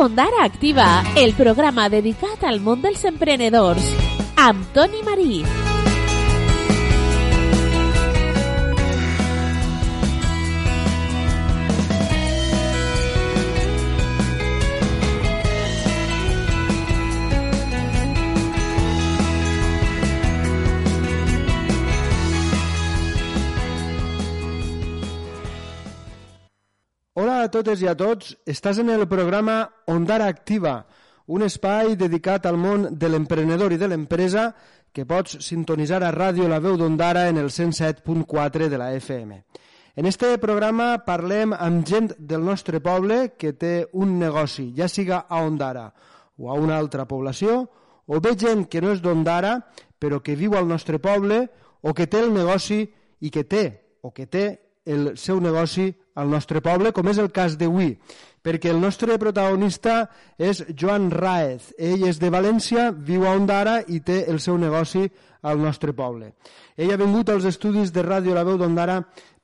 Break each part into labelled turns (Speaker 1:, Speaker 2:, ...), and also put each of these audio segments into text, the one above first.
Speaker 1: Ondara Activa, el programa dedicat al món dels emprenedors, amb Toni Marí.
Speaker 2: Totes i a tots, estàs en el programa Ondara Activa, un espai dedicat al món de l'emprenedor i de l'empresa que pots sintonitzar a Ràdio La Veu d'Ondara en el 107.4 de la FM. En este programa parlem amb gent del nostre poble que té un negoci, ja siga a Ondara o a una altra població, o bé gent que no és d'Ondara però que viu al nostre poble o que té el negoci i que té o que té el seu negoci al nostre poble, com és el cas d'avui, perquè el nostre protagonista és Joan Raez. Ell és de València, viu a Ondara i té el seu negoci al nostre poble. Ell ha vingut als estudis de Ràdio La Veu d'Ondara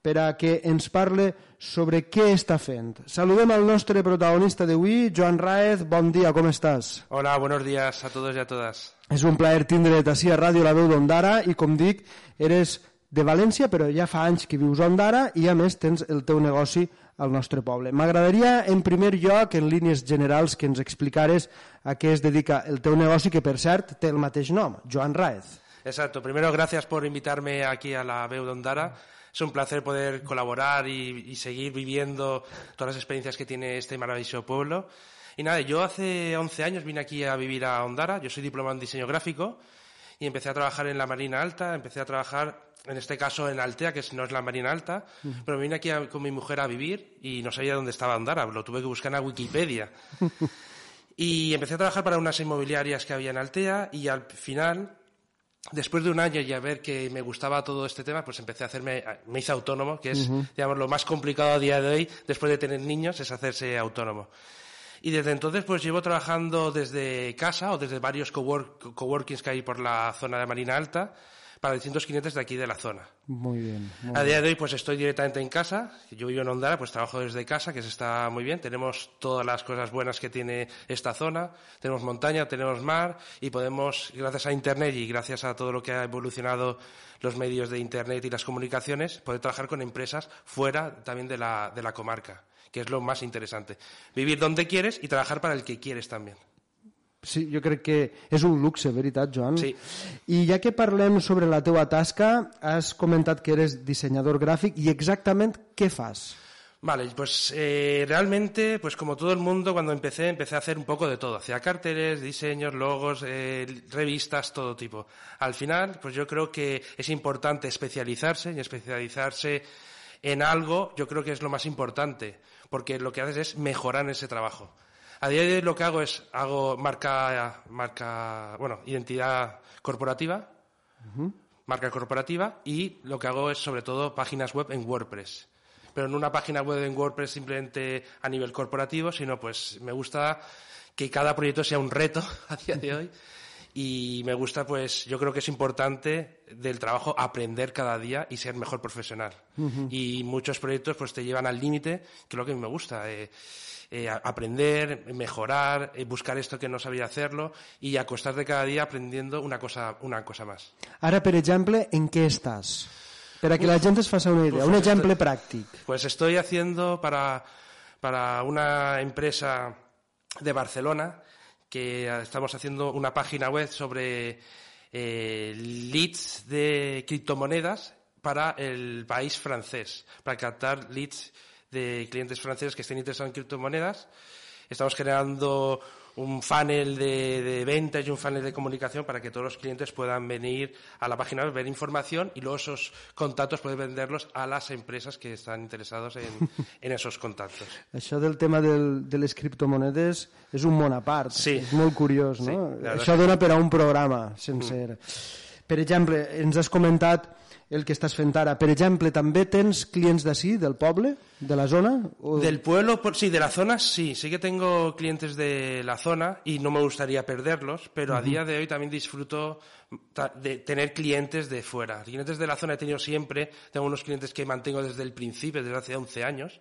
Speaker 2: per a que ens parle sobre què està fent. Saludem al nostre protagonista d'avui, Joan Raez. Bon dia, com estàs?
Speaker 3: Hola, buenos días a todos y a todas.
Speaker 2: És un plaer tindre't així a Ràdio La Veu d'Ondara i, com dic, eres de València, però ja fa anys que vius a Ondara i a més tens el teu negoci al nostre poble. M'agradaria, en primer lloc, en línies generals, que ens explicares a què es dedica el teu negoci, que per cert té el mateix nom, Joan Raez.
Speaker 3: Exacto. Primero, gracias por invitarme aquí a la Veu de Ondara. Es un placer poder colaborar y, y seguir viviendo todas las experiencias que tiene este maravilloso pueblo. Y nada, yo hace 11 años vine aquí a vivir a Ondara. Yo soy diplomado en diseño gráfico y empecé a trabajar en la Marina Alta. Empecé a trabajar en este caso en Altea, que no es la Marina Alta, pero me vine aquí a- con mi mujer a vivir y no sabía dónde estaba Ondara, lo tuve que buscar en la Wikipedia. y empecé a trabajar para unas inmobiliarias que había en Altea y al final, después de un año y a ver que me gustaba todo este tema, pues empecé a hacerme, me hice autónomo, que es, digamos, lo más complicado a día de hoy, después de tener niños, es hacerse autónomo. Y desde entonces pues llevo trabajando desde casa o desde varios cowork- coworkings que hay por la zona de Marina Alta para distintos clientes de aquí de la zona.
Speaker 2: Muy bien. Muy
Speaker 3: A día de hoy pues estoy directamente en casa, yo vivo en Ondara, pues trabajo desde casa, que se está muy bien, tenemos todas las cosas buenas que tiene esta zona, tenemos montaña, tenemos mar y podemos, gracias a Internet y gracias a todo lo que ha evolucionado los medios de Internet y las comunicaciones, poder trabajar con empresas fuera también de la, de la comarca, que es lo más interesante. Vivir donde quieres y trabajar para el que quieres también.
Speaker 2: Sí, jo crec que és un luxe, veritat, Joan?
Speaker 3: Sí.
Speaker 2: I ja que parlem sobre la teua tasca, has comentat que eres dissenyador gràfic i exactament què fas?
Speaker 3: Vale, pues eh, realmente, pues como todo el mundo, cuando empecé, empecé a hacer un poco de todo. Hacía carteles, diseños, logos, eh, revistas, todo tipo. Al final, pues yo creo que es importante especializarse y especializarse en algo, yo creo que es lo más importante, porque lo que haces es mejorar ese trabajo. A día de hoy lo que hago es, hago marca, marca, bueno, identidad corporativa, marca corporativa y lo que hago es sobre todo páginas web en WordPress. Pero no una página web en WordPress simplemente a nivel corporativo, sino pues me gusta que cada proyecto sea un reto a día de hoy y me gusta pues yo creo que es importante del trabajo aprender cada día y ser mejor profesional. Y muchos proyectos pues te llevan al límite, que es lo que a mí me gusta. eh, eh, aprender, mejorar, eh, buscar esto que no sabía hacerlo y acostarte cada día aprendiendo una cosa, una cosa más.
Speaker 2: Ara, per exemple, en què estàs? Per a que la gent es faci una idea,
Speaker 3: Uf,
Speaker 2: un exemple pràctic.
Speaker 3: Pues estoy haciendo para, para una empresa de Barcelona que estamos haciendo una página web sobre eh, leads de criptomonedas para el país francés, para captar leads de clientes franceses que estén interesados en criptomonedas. Estamos generando un funnel de, de ventas y un funnel de comunicación para que todos los clientes puedan venir a la página web, ver información y luego esos contactos pueden venderlos a las empresas que están interesados en, en esos contactos.
Speaker 2: Això del tema del, de les criptomonedes és un món a part.
Speaker 3: Sí.
Speaker 2: És molt curiós,
Speaker 3: Sí,
Speaker 2: no?
Speaker 3: verdad
Speaker 2: Això dona per a un programa sencer. Per exemple, ens has comentat el que estàs fent ara. Per exemple, també tens clients d'ací, del poble, de la zona? O...
Speaker 3: Del pueblo, por, sí, de la zona, sí. Sí que tengo clientes de la zona y no me gustaría perderlos, pero a día de hoy también disfruto de tener clientes de fuera. Clientes de la zona he tenido siempre. Tengo unos clientes que mantengo desde el principio, desde hace 11 años.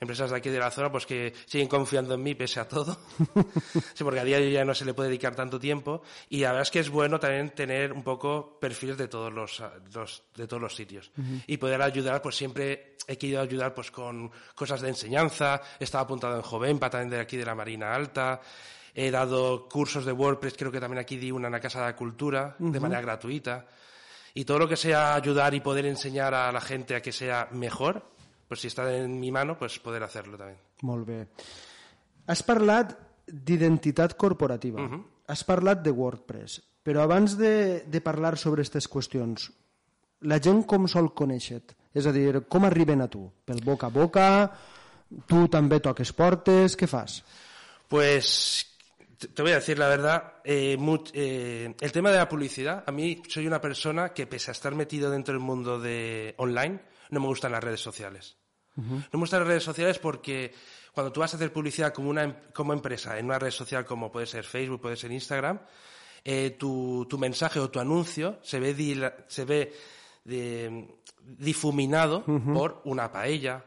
Speaker 3: Empresas de aquí de la zona, pues que siguen confiando en mí pese a todo. sí, porque a día de hoy ya no se le puede dedicar tanto tiempo. Y la verdad es que es bueno también tener un poco perfiles de todos los, los- de todos los sitios. Y poder ayudar, pues siempre he querido ayudar pues con cosas de enseñanza. Estaba apuntado en Jovenpa, también de aquí de la Marina Alta. He dado cursos de WordPress, creo que también aquí di una en la Casa de la Cultura, de manera gratuita. Y todo lo que sea ayudar y poder enseñar a la gente a que sea mejor, pues si está en mi mano, pues poder hacerlo también.
Speaker 2: Molt bé. Has parlat d'identitat corporativa. Has parlat de WordPress. Però abans de, de parlar sobre aquestes qüestions, la gent com sol conèixer-te? És a dir, com arriben a tu? Pel boca a boca? Tu també toques portes? Què fas?
Speaker 3: Pues te voy a decir la verdad, eh, mu- eh, el tema de la publicidad, a mí soy una persona que pese a estar metido dentro del mundo de online, no me gustan las redes sociales. No me gustan las redes sociales porque cuando tú vas a hacer publicidad como una em- como empresa en una red social como puede ser Facebook, puede ser Instagram, eh, tu, tu mensaje o tu anuncio se ve, dila- se ve de- difuminado por una paella,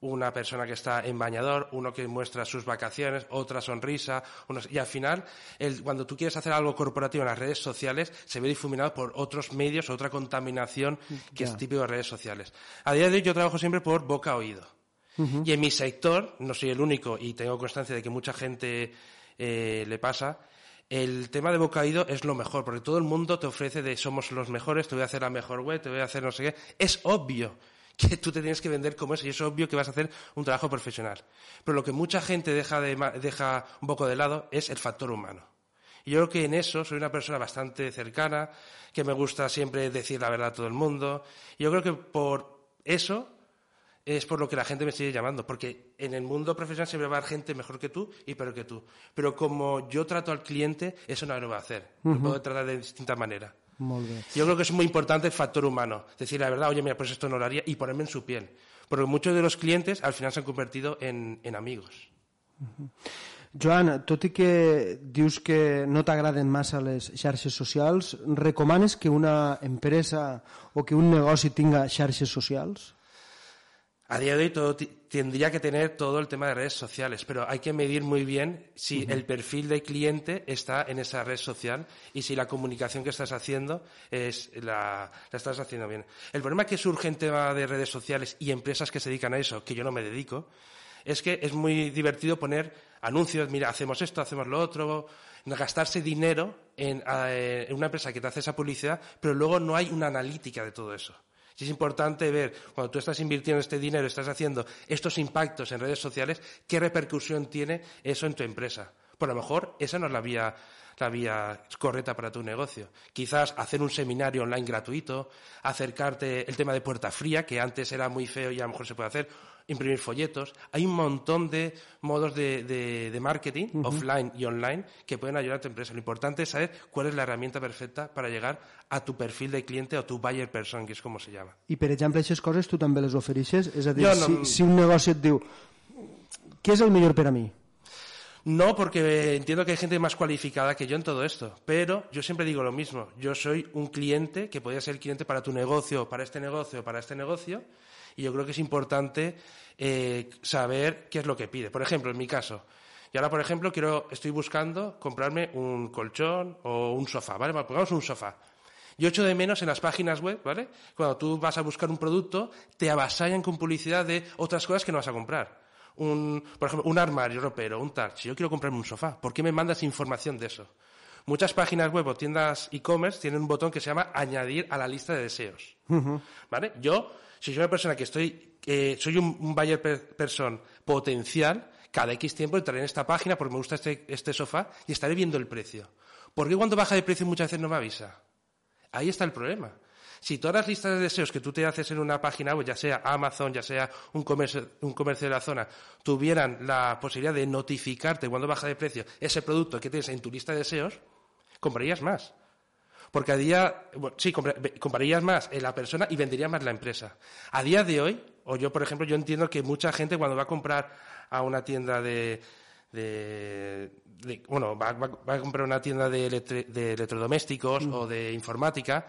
Speaker 3: una persona que está en bañador, uno que muestra sus vacaciones, otra sonrisa, unos- y al final, el- cuando tú quieres hacer algo corporativo en las redes sociales, se ve difuminado por otros medios, otra contaminación que es típico de redes sociales. A día de hoy yo trabajo siempre por boca a oído. Y en mi sector, no soy el único y tengo constancia de que mucha gente eh, le pasa, el tema de boca a oído es lo mejor, porque todo el mundo te ofrece de somos los mejores, te voy a hacer la mejor web, te voy a hacer no sé qué. Es obvio que tú te tienes que vender como eso y es obvio que vas a hacer un trabajo profesional. Pero lo que mucha gente deja, de, ma- deja un poco de lado es el factor humano. Y yo creo que en eso soy una persona bastante cercana, que me gusta siempre decir la verdad a todo el mundo. Y yo creo que por eso es por lo que la gente me sigue llamando, porque en el mundo profesional siempre va a haber gente mejor que tú y peor que tú. Pero como yo trato al cliente, eso no lo va a hacer. Lo puedo tratar de distinta manera.
Speaker 2: Molt bé.
Speaker 3: Yo creo que es muy importante el factor humano. Decir la verdad, oye, mira, pues esto no lo haría y ponerme en su piel. Porque muchos de los clientes al final se han convertido en, en amigos.
Speaker 2: Joan, tot i que dius que no t'agraden massa les xarxes socials, recomanes que una empresa o que un negoci tinga xarxes socials?
Speaker 3: A día de hoy todo tendría que tener todo el tema de redes sociales, pero hay que medir muy bien si el perfil del cliente está en esa red social y si la comunicación que estás haciendo es la, la estás haciendo bien. El problema que surge en tema de redes sociales y empresas que se dedican a eso, que yo no me dedico, es que es muy divertido poner anuncios, mira, hacemos esto, hacemos lo otro, gastarse dinero en, eh, en una empresa que te hace esa publicidad, pero luego no hay una analítica de todo eso. Sí es importante ver, cuando tú estás invirtiendo este dinero, estás haciendo estos impactos en redes sociales, qué repercusión tiene eso en tu empresa. Por lo mejor esa no es la vía, la vía correcta para tu negocio. Quizás hacer un seminario online gratuito, acercarte el tema de puerta fría, que antes era muy feo y a lo mejor se puede hacer, imprimir folletos. Hay un montón de modos de, de- de marketing, offline y online, que pueden ayudar a tu empresa. Lo importante es saber cuál es la herramienta perfecta para llegar a tu perfil de cliente o tu buyer person, que es como se llama.
Speaker 2: I, per exemple, aquestes coses tu també les ofereixes? És a dir,
Speaker 3: no-
Speaker 2: si, si un negoci et diu què és el millor per a mi?
Speaker 3: No, porque entiendo que hay gente más cualificada que yo en todo esto, pero yo siempre digo lo mismo. Yo soy un cliente que podría ser cliente para tu negocio, para este negocio, para este negocio, y yo creo que es importante eh, saber qué es lo que pide. Por ejemplo, en mi caso, y ahora, por ejemplo, quiero, estoy buscando comprarme un colchón o un sofá, ¿vale? Pongamos un sofá. Yo echo de menos en las páginas web, ¿vale? Cuando tú vas a buscar un producto, te avasallan con publicidad de otras cosas que no vas a comprar. Un, por ejemplo, un armario ropero, un tal. Yo quiero comprarme un sofá, ¿por qué me mandas información de eso? Muchas páginas web o tiendas e-commerce tienen un botón que se llama añadir a la lista de deseos. ¿Vale? Yo, si soy una persona que estoy, eh, soy un, un buyer per- person potencial cada X tiempo entraré en esta página porque me gusta este, este sofá y estaré viendo el precio. ¿Por qué cuando baja de precio muchas veces no me avisa? Ahí está el problema. Si todas las listas de deseos que tú te haces en una página web, ya sea Amazon, ya sea un comercio, un comercio de la zona, tuvieran la posibilidad de notificarte cuando baja de precio ese producto que tienes en tu lista de deseos, comprarías más. Porque a día, sí, comprarías más en la persona y venderías más la empresa. A día de hoy, o yo, por ejemplo, yo entiendo que mucha gente cuando va a comprar a una tienda de, bueno, va, a comprar una tienda de, electrodomésticos o de informática,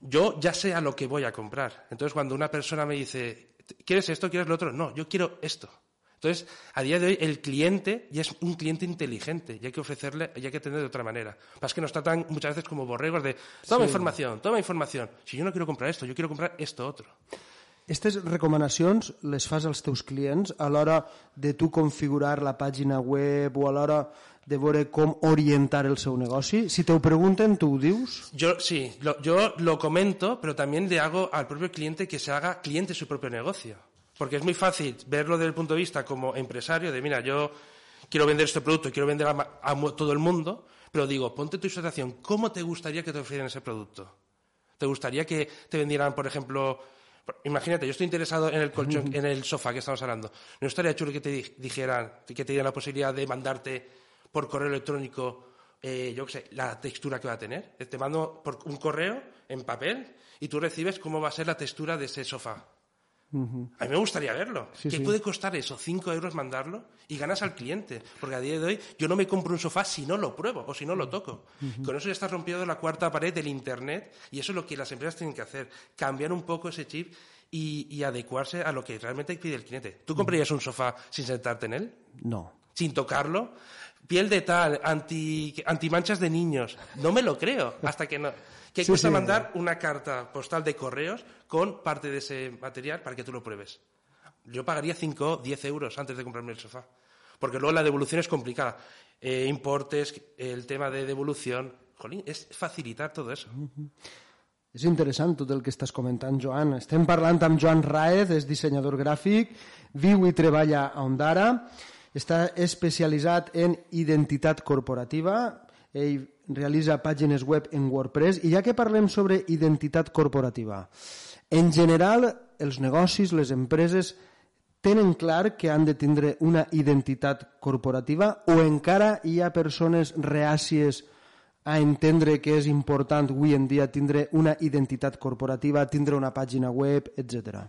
Speaker 3: yo ya sé a lo que voy a comprar. Entonces, cuando una persona me dice, ¿quieres esto? ¿Quieres lo otro? No, yo quiero esto. Entonces, a día de hoy, el cliente ya es un cliente inteligente y hay que ofrecerle, y hay que tener de otra manera. Pasa que nos tratan muchas veces como borregos de, toma información, toma información. Si yo no quiero comprar esto, yo quiero comprar esto otro.
Speaker 2: Aquestes recomanacions les fas als teus clients a l'hora de tu configurar la pàgina web o a l'hora de veure com orientar el seu negoci? Si te ho pregunten, ¿tú dius?
Speaker 3: Yo sí, lo, yo lo comento, pero también le hago al propio cliente que se haga cliente su propio negocio. Porque es muy fácil verlo desde el punto de vista como empresario, de mira, yo quiero vender este producto y quiero vender a, todo el mundo, pero digo, ponte tu situación, ¿cómo te gustaría que te ofrecieran ese producto? ¿Te gustaría que te vendieran, por ejemplo, imagínate, yo estoy interesado en el colchón, en el sofá que estamos hablando. ¿No estaría chulo que te dijeran, que te dieran la posibilidad de mandarte por correo electrónico, eh, yo qué sé, la textura que va a tener? Te mando por un correo en papel y tú recibes cómo va a ser la textura de ese sofá. A mí me gustaría verlo. ¿Qué puede costar eso? ¿Cinco euros mandarlo? Y ganas al cliente. Porque a día de hoy yo no me compro un sofá si no lo pruebo o si no lo toco. Con eso ya está rompiendo la cuarta pared del Internet y eso es lo que las empresas tienen que hacer. Cambiar un poco ese chip y, adecuarse a lo que realmente pide el cliente. ¿Tú comprarías un sofá sin sentarte en él?
Speaker 2: No.
Speaker 3: ¿Sin tocarlo? Piel de tal, anti, manchas de niños. No me lo creo. Hasta que no que cuesta mandar una carta postal de correos con parte de ese material para que tú lo pruebes. Yo pagaría 5 o 10 euros antes de comprarme el sofá. Porque luego la devolución es complicada. Eh, importes, el tema de devolución. Jolín, es facilitar todo eso.
Speaker 2: És interessant tot el que estàs comentant, Joan. Estem parlant amb Joan Raez, és dissenyador gràfic, viu i treballa a Ondara, està especialitzat en identitat corporativa, ell realitza pàgines web en WordPress. I ja que parlem sobre identitat corporativa, en general els negocis, les empreses tenen clar que han de tindre una identitat corporativa o encara hi ha persones reàcies a entendre que és important avui en dia tindre una identitat corporativa, tindre una pàgina web, etc.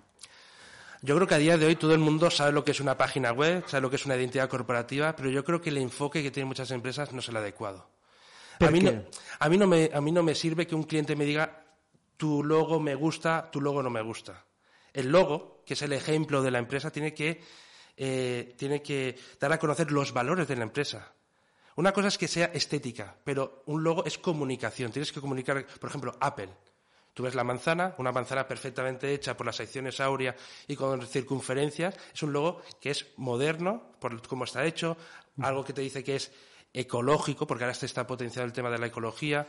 Speaker 3: Yo creo que a día de hoy todo el mundo sabe lo que es una página web, sabe lo que es una identidad corporativa, pero yo creo que el enfoque que tienen muchas empresas no es el adecuado. A mí, no, a, mí no me, a mí no me sirve que un cliente me diga tu logo me gusta, tu logo no me gusta. El logo, que es el ejemplo de la empresa, tiene que, eh, tiene que dar a conocer los valores de la empresa. Una cosa es que sea estética, pero un logo es comunicación. Tienes que comunicar, por ejemplo, Apple. Tú ves la manzana, una manzana perfectamente hecha por las secciones áurea y con circunferencias. Es un logo que es moderno, por cómo está hecho, algo que te dice que es ecológico, porque ahora se está potenciando el tema de la ecología,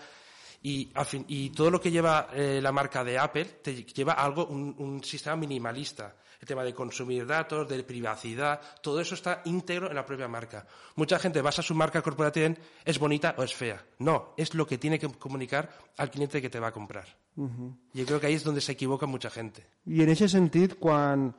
Speaker 3: y, todo lo que lleva eh, la marca de Apple te lleva algo, un, sistema minimalista. El tema de consumir datos, de privacidad, todo eso está íntegro en la propia marca. Mucha gente basa su marca corporativa en es bonita o es fea. No, es lo que tiene que comunicar al cliente que te va a comprar. Y Yo creo que ahí es donde se equivoca mucha gente.
Speaker 2: Y en ese sentido, cuando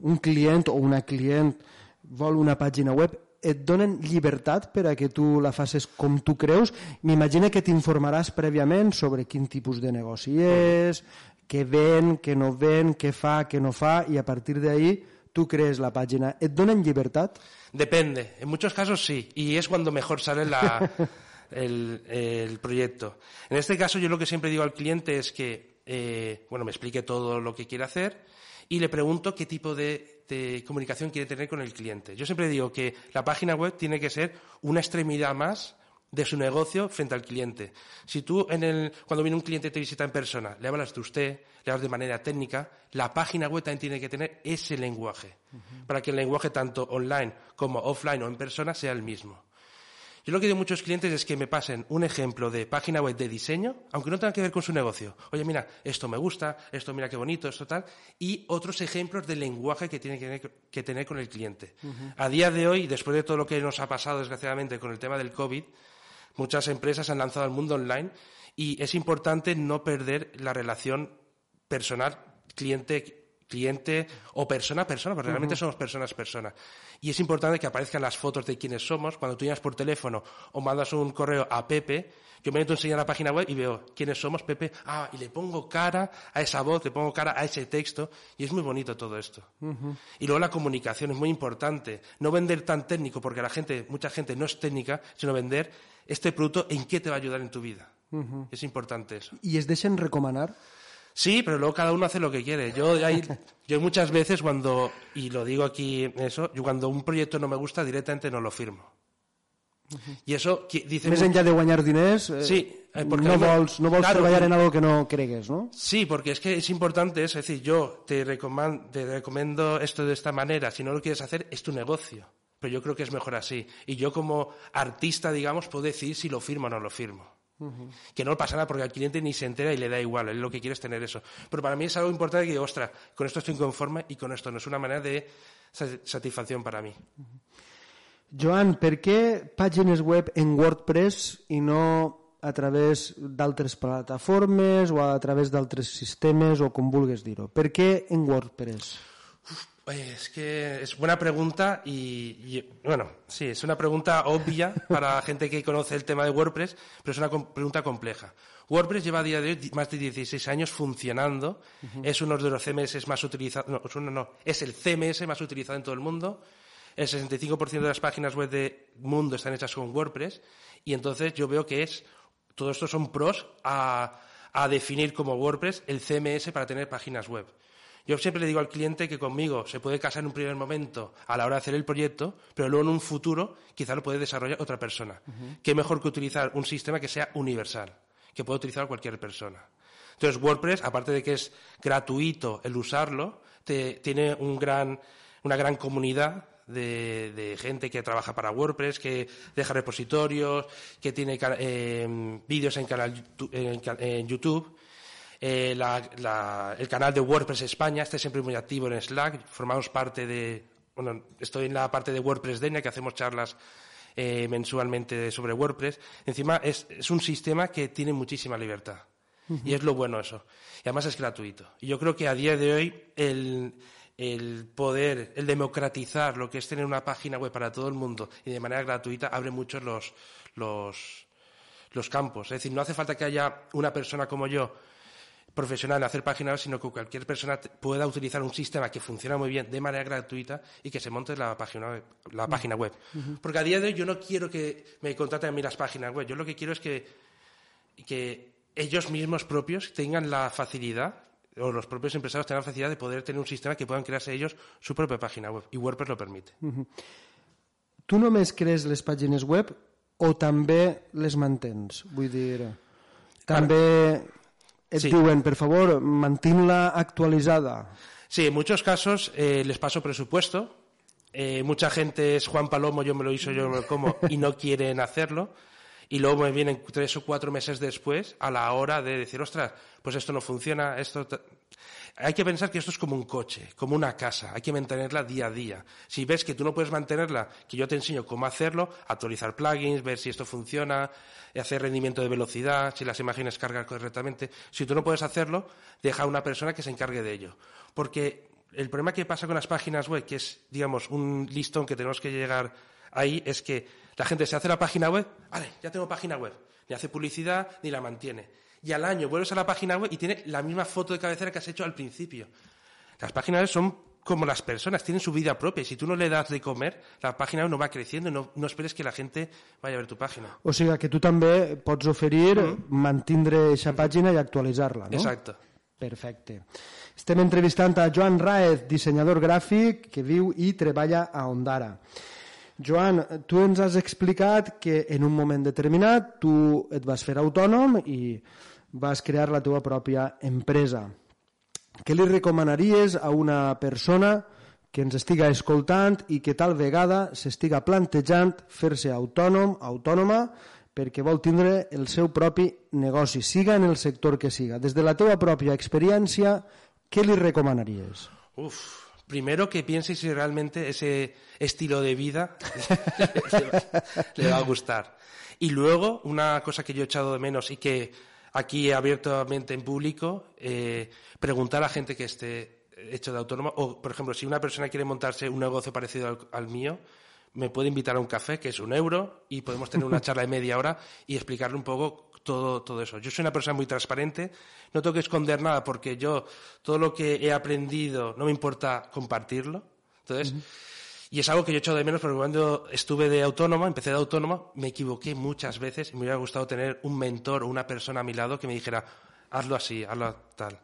Speaker 2: un cliente o una cliente vol una página web, et donen llibertat per a que tu la facis com tu creus. M'imagino que t'informaràs prèviament sobre quin tipus de negoci és, què ven, què no ven, què fa, què no fa, i a partir d'ahí tú crees la página. ¿Et donen libertad?
Speaker 3: Depende. En muchos casos sí. Y es cuando mejor sale la, el, el, proyecto. En este caso yo lo que siempre digo al cliente es que, eh, bueno, me explique todo lo que quiere hacer y le pregunto qué tipo de, comunicación quiere tener con el cliente. Yo siempre digo que la página web tiene que ser una extremidad más de su negocio frente al cliente. Si tú en el, cuando viene un cliente y te visita en persona, le hablas de usted, le hablas de manera técnica, la página web también tiene que tener ese lenguaje, para que el lenguaje tanto online como offline o en persona sea el mismo. Yo lo que digo a muchos clientes es que me pasen un ejemplo de página web de diseño, aunque no tenga que ver con su negocio. Oye, mira, esto me gusta, esto mira qué bonito, esto tal, y otros ejemplos de lenguaje que tiene que tener, con el cliente. A día de hoy, después de todo lo que nos ha pasado, desgraciadamente, con el tema del COVID, muchas empresas han lanzado al mundo online y es importante no perder la relación personal cliente cliente o persona a persona, porque realmente somos personas persona. Y es importante que aparezcan las fotos de quiénes somos. Cuando tú llamas por teléfono o mandas un correo a Pepe, yo me meto a enseñar la página web y veo quiénes somos, Pepe, ah, y le pongo cara a esa voz, le pongo cara a ese texto, y es muy bonito todo esto. Y luego la comunicación es muy importante. No vender tan técnico, porque la gente, mucha gente no es técnica, sino vender este producto en qué te va a ayudar en tu vida. Es importante eso.
Speaker 2: ¿Y es dejen recomendar?
Speaker 3: Sí, pero luego cada uno hace lo que quiere. Yo, yo muchas veces cuando, y lo digo aquí eso, yo cuando un proyecto no me gusta directamente no lo firmo. Y eso dice...
Speaker 2: Més enllà de guanyar diners, eh,
Speaker 3: sí,
Speaker 2: eh, porque no vols, no vols claro, treballar en algo que no cregues, ¿no?
Speaker 3: Sí, porque es que es importante eso, es decir, yo te, recomend, te recomiendo esto de esta manera, si no lo quieres hacer, es tu negocio. Pero yo creo que es mejor así. Y yo como artista, digamos, puedo decir si lo firmo o no lo firmo. Que no pasa nada porque al cliente ni se entera y le da igual, él lo que quiere es tener eso. Pero para mí es algo importante que, ostras, con esto estoy conforme y con esto no es una manera de satisfacción para mí.
Speaker 2: Joan, per què pàgines web en WordPress i no a través d'altres plataformes o a través d'altres sistemes o com vulguis dir-ho? Per què en WordPress?
Speaker 3: Es que es buena pregunta y, bueno, sí, es una pregunta obvia para gente que conoce el tema de WordPress, pero es una pregunta compleja. WordPress lleva a día de hoy más de 16 años funcionando, es uno de los CMS más utilizados, no, es uno no, es el CMS más utilizado en todo el mundo, el 65% de las páginas web del mundo están hechas con WordPress y entonces yo veo que es, todo esto son pros a, a definir como WordPress el CMS para tener páginas web. Yo siempre le digo al cliente que conmigo se puede casar en un primer momento a la hora de hacer el proyecto, pero luego en un futuro quizá lo puede desarrollar otra persona. Qué mejor que utilizar un sistema que sea universal, que pueda utilizar cualquier persona. Entonces, WordPress, aparte de que es gratuito el usarlo, tiene una gran comunidad de, gente que trabaja para WordPress, que deja repositorios, que tiene eh, vídeos en, canal, en YouTube eh, el canal de WordPress España, está siempre muy activo en Slack, formamos parte de, bueno, estoy en la parte de WordPress Denia, que hacemos charlas eh, mensualmente sobre WordPress. Encima es, un sistema que tiene muchísima libertad. Y es lo bueno eso. Y además es gratuito. Y yo creo que a día de hoy el, el poder, el democratizar lo que es tener una página web para todo el mundo y de manera gratuita abre muchos los, los, los campos. Es decir, no hace falta que haya una persona como yo profesional en hacer páginas web, sino que cualquier persona pueda utilizar un sistema que funciona muy bien de manera gratuita y que se monte la página web. La página web. Porque a día de hoy yo no quiero que me contraten a mí las páginas web. Yo lo que quiero es que, que ellos mismos propios tengan la facilidad o los propios empresarios tengan la facilidad de poder tener un sistema que puedan crearse ellos su propia página web. Y WordPress lo permite.
Speaker 2: ¿Tú no només crees les páginas web o també les mantens? Vull dir, també et sí. diuen, per favor, mantén-la actualizada.
Speaker 3: Sí, en muchos casos eh, les paso presupuesto. Eh, mucha gente es Juan Palomo, yo me lo hizo, yo me lo como, y no quieren hacerlo. Y luego me vienen tres o cuatro meses después a la hora de decir, ostras, pues esto no funciona, esto hay que pensar que esto es como un coche, como una casa, hay que mantenerla día a día. Si ves que tú no puedes mantenerla, que yo te enseño cómo hacerlo, actualizar plugins, ver si esto funciona, hacer rendimiento de velocidad, si las imágenes cargan correctamente. Si tú no puedes hacerlo, deja a una persona que se encargue de ello. Porque el problema que pasa con las páginas web, que es, digamos, un listón que tenemos que llegar ahí, es que la gente se hace la página web, vale, ya tengo página web, ni hace publicidad ni la mantiene y al año vuelves a la página web y tiene la misma foto de cabecera que has hecho al principio. Las páginas web son como las personas, tienen su vida propia. Si tú no le das de comer, la página web no va creciendo. No, no esperes que la gente vaya a ver tu página.
Speaker 2: O sea, que tú también pots oferir mm. mantener esa página y actualizarla, no?
Speaker 3: Exacto.
Speaker 2: Perfecte. Estem entrevistant a Joan Raez, dissenyador gràfic que viu i treballa a Ondara. Joan, tu ens has explicat que en un moment determinat tu et vas fer autònom i vas crear la teva pròpia empresa. Què li recomanaries a una persona que ens estiga escoltant i que tal vegada s'estiga plantejant fer-se autònom, autònoma, perquè vol tindre el seu propi negoci, siga en el sector que siga. Des de la teva pròpia experiència, què li recomanaries?
Speaker 3: Uf, primero que piense si realmente ese estilo de vida le va a gustar. Y luego, una cosa que yo he echado de menos y que aquí abiertamente en público, eh, preguntar a gente que esté hecho de autónoma, o por ejemplo, si una persona quiere montarse un negocio parecido al, al mío, me puede invitar a un café, que es un euro, y podemos tener una charla de media hora y explicarle un poco todo, todo eso. Yo soy una persona muy transparente, no tengo que esconder nada porque yo todo lo que he aprendido no me importa compartirlo. Entonces, y es algo que yo he hecho de menos porque cuando estuve de autónoma, empecé de autónoma, me equivoqué muchas veces y me hubiera gustado tener un mentor o una persona a mi lado que me dijera, hazlo así, hazlo tal.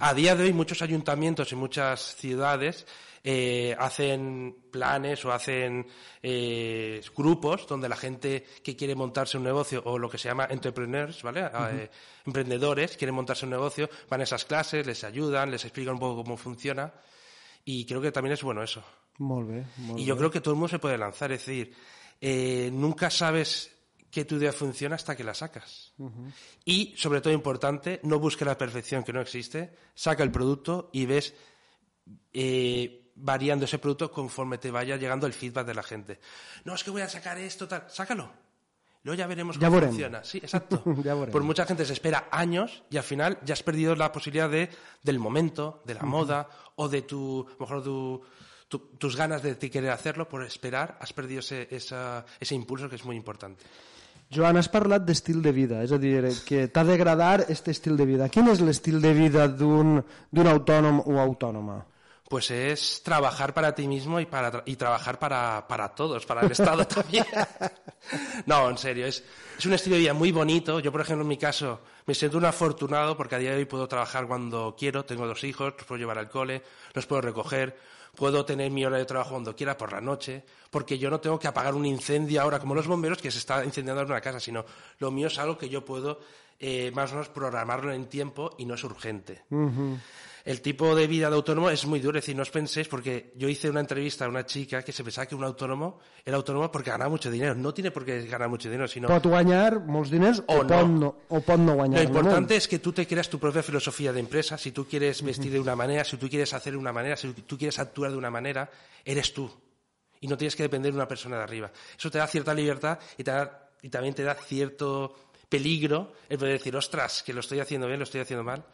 Speaker 3: A día de hoy muchos ayuntamientos y muchas ciudades eh, hacen planes o hacen eh, grupos donde la gente que quiere montarse un negocio o lo que se llama entrepreneurs, ¿vale? Eh, emprendedores quieren montarse un negocio, van a esas clases, les ayudan, les explican un poco cómo funciona y creo que también es bueno eso.
Speaker 2: Bé, molt
Speaker 3: Y yo creo que todo el mundo se puede lanzar, es decir, eh, nunca sabes que tu idea funciona hasta que la sacas. Y, sobre todo importante, no busques la perfección que no existe, saca el producto y ves eh, variando ese producto conforme te vaya llegando el feedback de la gente. No, es que voy a sacar esto, tal, sácalo. Luego ya veremos
Speaker 2: Ya
Speaker 3: cómo
Speaker 2: veremos.
Speaker 3: funciona. Sí, exacto.
Speaker 2: Ya.
Speaker 3: Por mucha gente se espera años y al final ya has perdido la posibilidad de, del momento, de la moda o de tu, mejor tu, tu- tus ganas de querer hacerlo por esperar, has perdido ese, esa- ese impulso que es muy importante.
Speaker 2: Joan, has parlat d'estil de vida, és a dir, que t'ha d'agradar aquest estil de vida. Quin és l'estil de vida d'un autònom o autònoma?
Speaker 3: Pues es trabajar para ti mismo y, para, y trabajar para, para todos, para el Estado también. no, en serio, es, es un estilo de vida muy bonito. Yo, por ejemplo, en mi caso, me siento un afortunado porque a día de hoy puedo trabajar cuando quiero. Tengo dos hijos, los puedo llevar al cole, los puedo recoger. Puedo tener mi hora de trabajo cuando quiera por la noche, porque yo no tengo que apagar un incendio ahora como los bomberos que se está incendiando en una casa, sino lo mío es algo que yo puedo eh, más o menos programarlo en tiempo y no es urgente. El tipo de vida de autónomo es muy duro, es decir, no os penséis, porque yo hice una entrevista a una chica que se pensaba que un autónomo era autónomo porque ganaba mucho dinero. No tiene por qué ganar mucho dinero, sino
Speaker 2: Pot guanyar molts diners o,
Speaker 3: O no.
Speaker 2: pot, no, o pot no
Speaker 3: lo importante es que tú te creas tu propia filosofía de empresa. Si tú quieres vestir de una manera, si tú quieres hacer de una manera, si tú quieres actuar de una manera, eres tú. Y no tienes que depender de una persona de arriba. Eso te da cierta libertad y, te da- y también te da cierto peligro el poder decir, ostras, que lo estoy haciendo bien, lo estoy haciendo mal.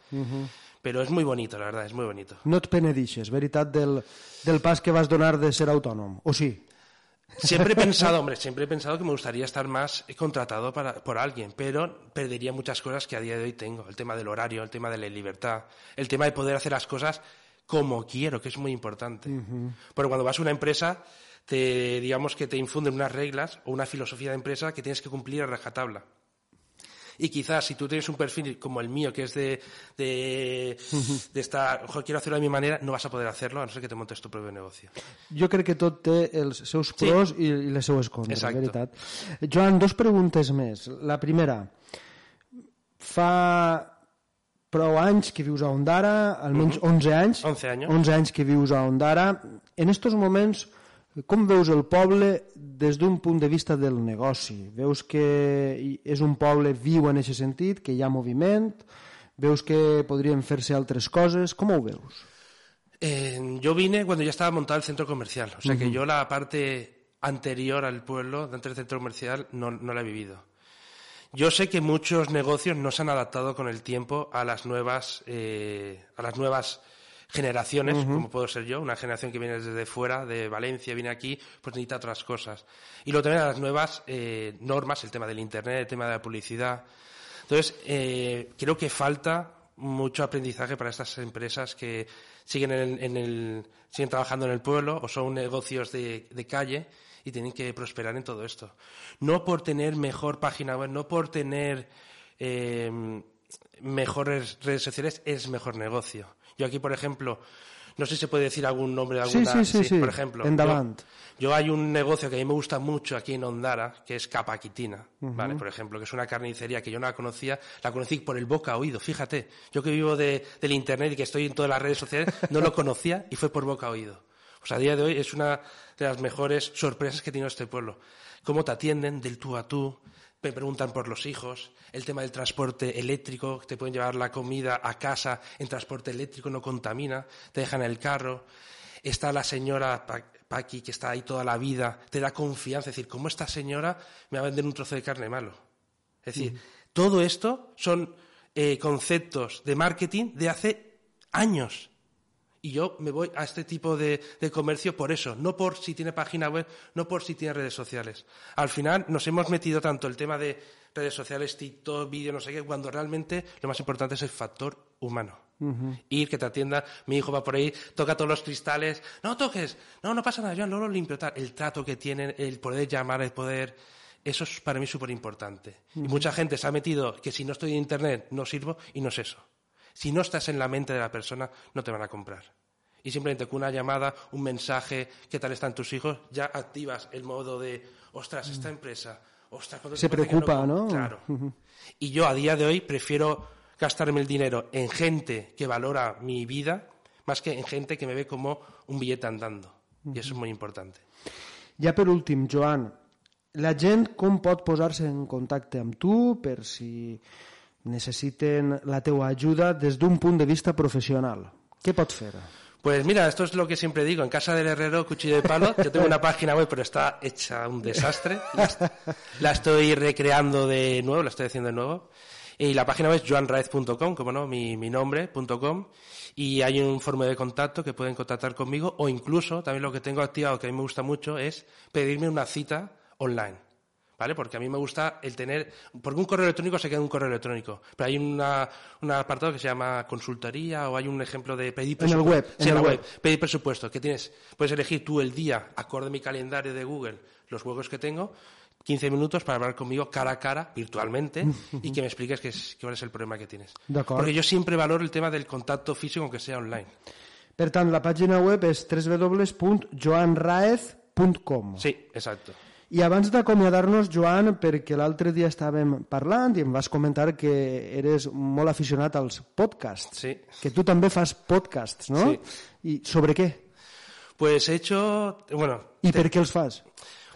Speaker 3: Pero es muy bonito, la verdad, es muy bonito.
Speaker 2: No et penedixes, veritat, del, del pas que vas donar de ser autònom, o sí?
Speaker 3: Siempre he pensado, hombre, siempre he pensado que me gustaría estar más contratado para, por alguien, pero perdería muchas cosas que a día de hoy tengo. El tema del horario, el tema de la libertad, el tema de poder hacer las cosas como quiero, que es muy importante. Pero cuando vas a una empresa, te, digamos que te infunden unas reglas o una filosofía de empresa que tienes que cumplir a rajatabla. Y quizás si tú tienes un perfil como el mío, que es de, de, de estar, ojo, quiero hacerlo de mi manera, no vas a poder hacerlo a no ser que te montes tu propio negocio.
Speaker 2: Jo crec que tot té els seus
Speaker 3: Sí.
Speaker 2: pros i, i les seues contres,
Speaker 3: Exacto.
Speaker 2: veritat. Joan, dos preguntes més. La primera, fa prou anys que vius a Ondara, almenys 11 anys.
Speaker 3: 11 anys.
Speaker 2: 11 anys que vius a Ondara. En estos moments, com veus el poble des d'un punt de vista del negoci? Veus que és un poble viu en aquest sentit, que hi ha moviment? Veus que podrien fer-se altres coses? Com ho veus?
Speaker 3: Eh, yo vine cuando ya estaba montado el centro comercial, o sea que yo la parte anterior al pueblo, dentro del centro comercial, no, no la he vivido. Yo sé que muchos negocios no se han adaptado con el tiempo a las nuevas, eh, a las nuevas generaciones, como puedo ser yo, una generación que viene desde fuera, de Valencia, viene aquí, pues necesita otras cosas. Y luego también a las nuevas eh, normas, el tema del Internet, el tema de la publicidad. Entonces, eh, creo que falta mucho aprendizaje para estas empresas que siguen, en, en el, siguen trabajando en el pueblo o son negocios de, de calle y tienen que prosperar en todo esto. No por tener mejor página web, no por tener eh, mejores redes sociales es mejor negocio. Yo aquí, por ejemplo, no sé si se puede decir algún nombre de alguna...
Speaker 2: sí, sí, sí.
Speaker 3: Por ejemplo,
Speaker 2: Endavant.
Speaker 3: yo, yo hay un negocio que a mí me gusta mucho aquí en Ondara, que es Capaquitina, ¿vale? Por ejemplo, que es una carnicería que yo no la conocía, la conocí por el boca a oído, fíjate. Yo que vivo de, del internet y que estoy en todas las redes sociales, no lo conocía y fue por boca a oído. Sea, a día de hoy es una de las mejores sorpresas que tiene este pueblo. Cómo te atienden del tú a tú, me preguntan por los hijos, el tema del transporte eléctrico, te pueden llevar la comida a casa en transporte eléctrico, no contamina, te dejan el carro. Está la señora Paqui, que está ahí toda la vida, te da confianza, es decir, ¿cómo esta señora me va a vender un trozo de carne malo? Es decir, todo esto son eh, conceptos de marketing de hace años. Y yo me voy a este tipo de, comercio por eso, no por si tiene página web, no por si tiene redes sociales. Al final nos hemos metido tanto el tema de redes sociales, TikTok, vídeo, no sé qué, cuando realmente lo más importante es el factor humano. Ir, que te atienda, mi hijo va por ahí, toca todos los cristales, no toques, no, no pasa nada, yo no lo limpio, tal. El trato que tienen, el poder llamar, el poder, eso es para mí súper importante. Y mucha gente se ha metido que si no estoy en Internet no sirvo y no es eso. Si no estás en la mente de la persona, no te van a comprar. Y simplemente con una llamada, un mensaje, ¿qué tal están tus hijos? Ya activas el modo de, ostras, esta empresa, ostras,
Speaker 2: Se preocupa, no,
Speaker 3: Claro. Y yo a día de hoy prefiero gastarme el dinero en gente que valora mi vida más que en gente que me ve como un billete andando. Y eso es muy importante.
Speaker 2: Ya por último, Joan, la gent com pot posar-se en contacte amb tu per si necessiten la teua ajuda des d'un punt de vista professional. Què pots fer?
Speaker 3: Pues mira, esto es lo que siempre digo. En casa del herrero, cuchillo de palo. Yo tengo una página web, pero está hecha un desastre. La estoy recreando de nuevo, la estoy haciendo de nuevo. Y la página web es joanraez.com, como no, mi, mi nombre.com. Y hay un formulario de contacto que pueden contactar conmigo o incluso, también lo que tengo activado que a mí me gusta mucho es pedirme una cita online. ¿Vale? Porque a mí me gusta el tener, porque un correo electrónico se queda en un correo electrónico, pero hay una, un apartado que se llama consultoría o hay un ejemplo de pedir
Speaker 2: presupuesto. En el web.
Speaker 3: Sí, en, la web. Pedir presupuesto, que tienes, puedes elegir tú el día, acorde a mi calendario de Google, los juegos que tengo, 15 minutos para hablar conmigo cara a cara, virtualmente, y que me expliques qué es, cuál es el problema que tienes. Porque yo siempre valoro el tema del contacto físico, aunque sea online.
Speaker 2: Per tant, la página web és www.joanraez.com.
Speaker 3: Sí, exacto.
Speaker 2: I abans d'acomiadar-nos, Joan, perquè l'altre dia estàvem parlant i em vas comentar que eres molt aficionat als podcasts.
Speaker 3: Sí.
Speaker 2: Que tu també fas podcasts, ¿no?
Speaker 3: Sí.
Speaker 2: ¿Y sobre qué?
Speaker 3: Pues he hecho, bueno...
Speaker 2: ¿Y te... por qué los fas?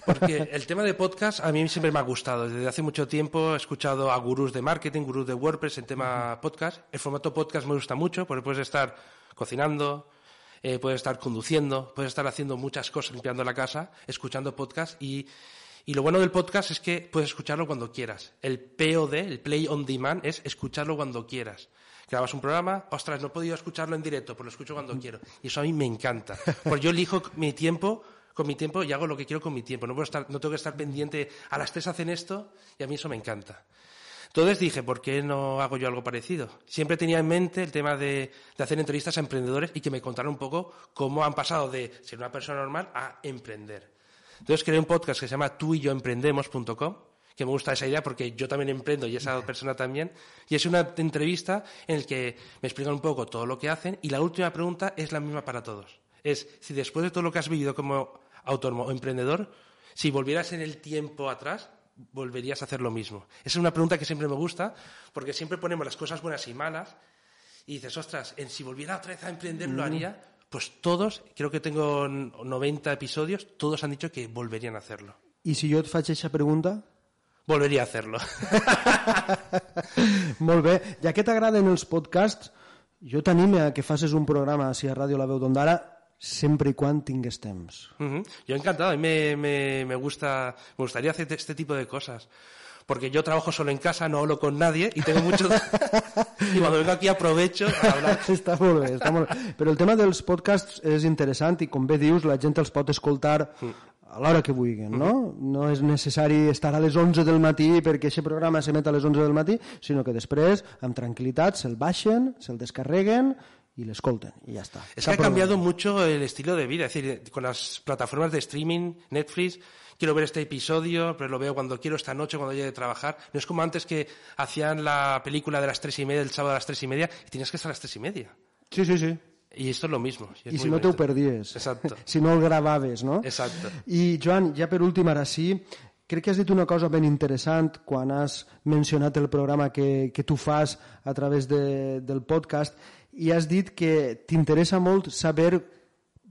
Speaker 3: Porque el tema de podcast a mí siempre me ha gustado. Desde hace mucho tiempo he escuchado a gurús de marketing, gurús de WordPress en tema podcast. El formato podcast me gusta mucho porque puedes estar cocinando, eh, puedes estar conduciendo, puedes estar haciendo muchas cosas, limpiando la casa, escuchando podcast y, y lo bueno del podcast es que puedes escucharlo cuando quieras. El POD, el Play on Demand, es escucharlo cuando quieras. Grabas un programa, ostras, no he podido escucharlo en directo, pues lo escucho cuando quiero. Y eso a mí me encanta. Porque yo elijo mi tiempo con mi tiempo y hago lo que quiero con mi tiempo. No, puedo estar, no tengo que estar pendiente, a las tres hacen esto y a mí eso me encanta. Entonces dije, ¿por qué no hago yo algo parecido? Siempre tenía en mente el tema de, de, hacer entrevistas a emprendedores y que me contaran un poco cómo han pasado de ser una persona normal a emprender. Entonces creé un podcast que se llama tú y yo emprendemos.com, que me gusta esa idea porque yo también emprendo y esa persona también. Y es una entrevista en la que me explican un poco todo lo que hacen y la última pregunta es la misma para todos. Es si después de todo lo que has vivido como autónomo o emprendedor, si volvieras en el tiempo atrás, volverías a hacer lo mismo? Esa es una pregunta que siempre me gusta, porque siempre ponemos las cosas buenas y malas, y dices, ostras, en si volviera otra vez a emprender, lo haría. Pues todos, creo que tengo 90 episodios, todos han dicho que volverían a hacerlo.
Speaker 2: ¿Y si yo te faig esa pregunta?
Speaker 3: Volvería a hacerlo.
Speaker 2: Molt bé. Ja que t'agraden els podcasts, jo t'anime a que facis un programa així a Ràdio La Veu d'Ondara siempre y cuando tingues temps.
Speaker 3: Uh -huh. Yo encantado, a mí me, me, me, gusta, me gustaría hacer este tipo de cosas. Porque yo trabajo solo en casa, no hablo con nadie y tengo mucho... y cuando vengo aquí aprovecho a hablar.
Speaker 2: està molt bé, està molt bé. Però el tema dels podcasts és interessant i, com bé dius, la gent els pot escoltar a l'hora que vulguin, no? No és necessari estar a les 11 del matí perquè aquest programa s'emet a les 11 del matí, sinó que després, amb tranquil·litat, se'l baixen, se'l descarreguen y le escolten y ya está.
Speaker 3: Es que ha cambiado mucho el estilo de vida, es decir, con las plataformas de streaming, Netflix, quiero ver este episodio, pero lo veo cuando quiero esta noche, cuando llegue de trabajar. No es como antes que hacían la película de las tres y media, el sábado a las tres y media, y tenías que estar a las tres y media.
Speaker 2: Sí, sí, sí.
Speaker 3: Y esto es lo mismo.
Speaker 2: I, I si no te ho perdies.
Speaker 3: Exacto.
Speaker 2: si no el gravaves, no?
Speaker 3: Exacto.
Speaker 2: I, Joan, ja per últim, ara sí, crec que has dit una cosa ben interessant quan has mencionat el programa que, que tu fas a través de, del podcast i has dit que t'interessa molt saber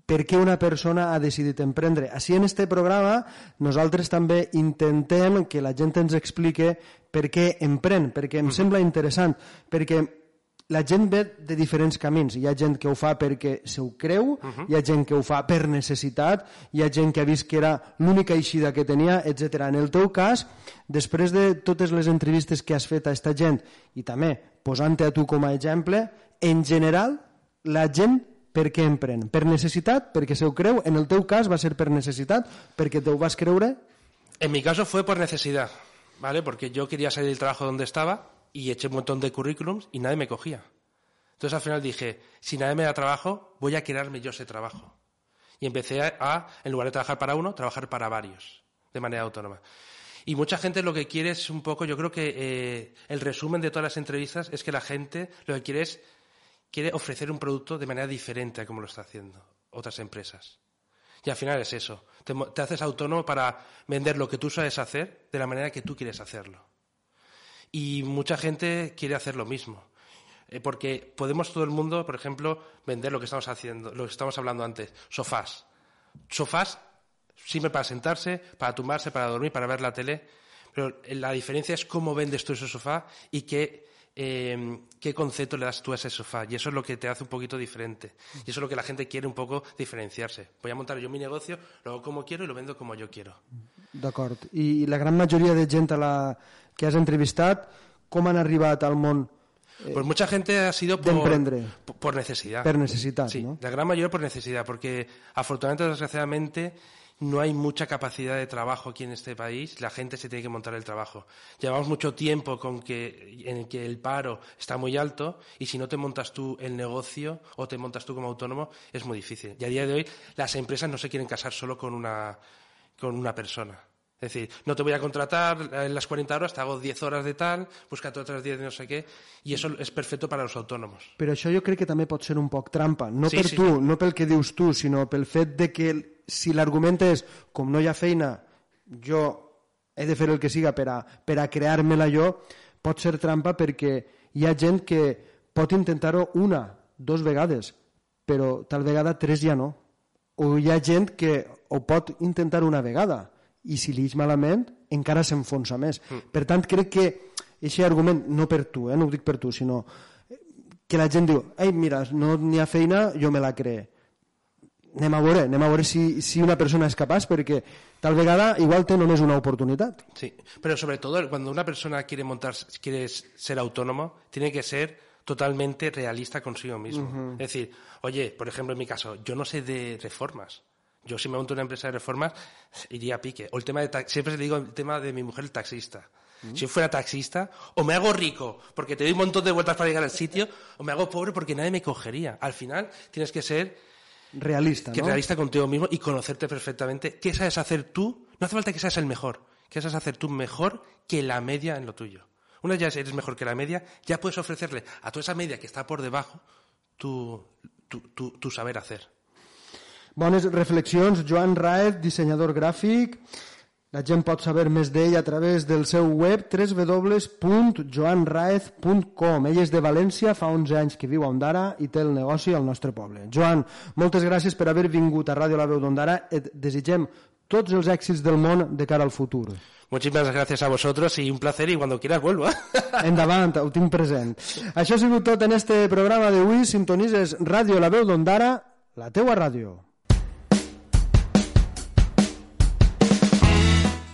Speaker 2: per què una persona ha decidit emprendre. Així en este programa nosaltres també intentem que la gent ens explique per què emprèn, perquè em sembla interessant, perquè la gent ve de diferents camins. Hi ha gent que ho fa perquè se ho creu, uh -huh. hi ha gent que ho fa per necessitat, hi ha gent que ha vist que era l'única eixida que tenia, etc. En el teu cas, després de totes les entrevistes que has fet a aquesta gent i també posant-te a tu com a exemple, en general, la gent per què emprèn? Per necessitat? Perquè se ho creu? En el teu cas va ser per necessitat? Perquè te ho vas creure?
Speaker 3: En mi caso fue por necesidad, ¿vale? Porque yo quería salir del trabajo donde estaba y eché un montón de currículums y nadie me cogía. Entonces al final dije, si nadie me da trabajo, voy a crearme yo ese trabajo. Y empecé a, en lugar de trabajar para uno, trabajar para varios, de manera autónoma. Y mucha gente lo que quiere es un poco, yo creo que eh, el resumen de todas las entrevistas es que la gente lo que quiere es, quiere ofrecer un producto de manera diferente a como lo está haciendo otras empresas. Y al final es eso, te, haces autónomo para vender lo que tú sabes hacer de la manera que tú quieres hacerlo. Y mucha gente quiere hacer lo mismo. Eh, porque podemos todo el mundo, por ejemplo, vender lo que estamos haciendo, lo que estamos hablando antes, sofás. Sofás sirve para sentarse, para tumbarse, para dormir, para ver la tele. Pero la diferencia es cómo vendes tú ese sofá y qué, eh, qué concepto le das tú a ese sofá. Y eso es lo que te hace un poquito diferente. Y eso es lo que la gente quiere un poco diferenciarse. Voy a montar yo mi negocio, lo hago como quiero y lo vendo como yo quiero.
Speaker 2: D'acord. I la gran majoria de gent a la que has entrevistat, com han arribat al món
Speaker 3: eh, Pues mucha gente ha sido por, por, por necesidad.
Speaker 2: Per necessitat,
Speaker 3: Sí,
Speaker 2: no?
Speaker 3: la gran mayoría por necesidad, porque afortunadamente desgraciadamente no hay mucha capacidad de trabajo aquí en este país, la gente se tiene que montar el trabajo. Llevamos mucho tiempo con que, en el que el paro está muy alto y si no te montas tú el negocio o te montas tú como autónomo es muy difícil. Y a día de hoy las empresas no se quieren casar solo con una, con una persona. Es decir, no te voy a contratar en las 40 horas, te hago 10 horas de tal, búscate otras 10 de no sé qué, y eso es perfecto para los autónomos.
Speaker 2: Però això jo crec que també pot ser un poc trampa. No
Speaker 3: Sí,
Speaker 2: per
Speaker 3: sí,
Speaker 2: tu,
Speaker 3: sí.
Speaker 2: no pel que dius tu, sinó pel fet de que si l'argument és com no hi ha feina, jo he de fer el que siga per a, per a crear-me-la jo, pot ser trampa perquè hi ha gent que pot intentar-ho una, dos vegades, però tal vegada tres ja no. O hi ha gent que ho pot intentar una vegada i si li malament encara s'enfonsa més.
Speaker 3: Mm.
Speaker 2: Per tant, crec que aquest argument, no per tu, eh, no ho dic per tu, sinó que la gent diu, ei, mira, no n'hi ha feina, jo me la cree. Anem a veure, anem a veure si, si una persona és capaç, perquè tal vegada igual té només una oportunitat.
Speaker 3: Sí, pero sobre todo cuando una persona quiere montar, quiere ser autónomo, tiene que ser totalmente realista consigo mismo. Es decir, oye, por ejemplo, en mi caso, yo no sé de reformas. Yo si me monto una empresa de reformas, iría a pique. O el tema de siempre le digo el tema de mi mujer, el taxista. Si yo fuera taxista, o me hago rico porque te doy un montón de vueltas para llegar al sitio, o me hago pobre porque nadie me cogería. Al final tienes que ser
Speaker 2: Realista,
Speaker 3: que
Speaker 2: no?
Speaker 3: realista contigo mismo y conocerte perfectamente qué sabes hacer tú. No hace falta que seas el mejor, que sabes hacer tú mejor que la media en lo tuyo. Una vez ya eres mejor que la media, ya puedes ofrecerle a toda esa media que está por debajo tu, tu, tu, tu saber hacer.
Speaker 2: Bones reflexions. Joan Raez, dissenyador gràfic. La gent pot saber més d'ell a través del seu web www.joanraez.com. Ell és de València, fa 11 anys que viu a Ondara i té el negoci al nostre poble. Joan, moltes gràcies per haver vingut a Ràdio La Veu d'Ondara. Et desitgem tots els èxits del món de cara al futur.
Speaker 3: Muchísimas gracias a vosotros y un placer y cuando quieras vuelvo.
Speaker 2: Endavant, ho tinc present. Això ha sigut tot en este programa d'avui. Sintonises Ràdio La Veu d'Ondara, la teua ràdio.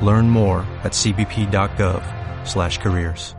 Speaker 4: Learn more at cbp.gov slash careers.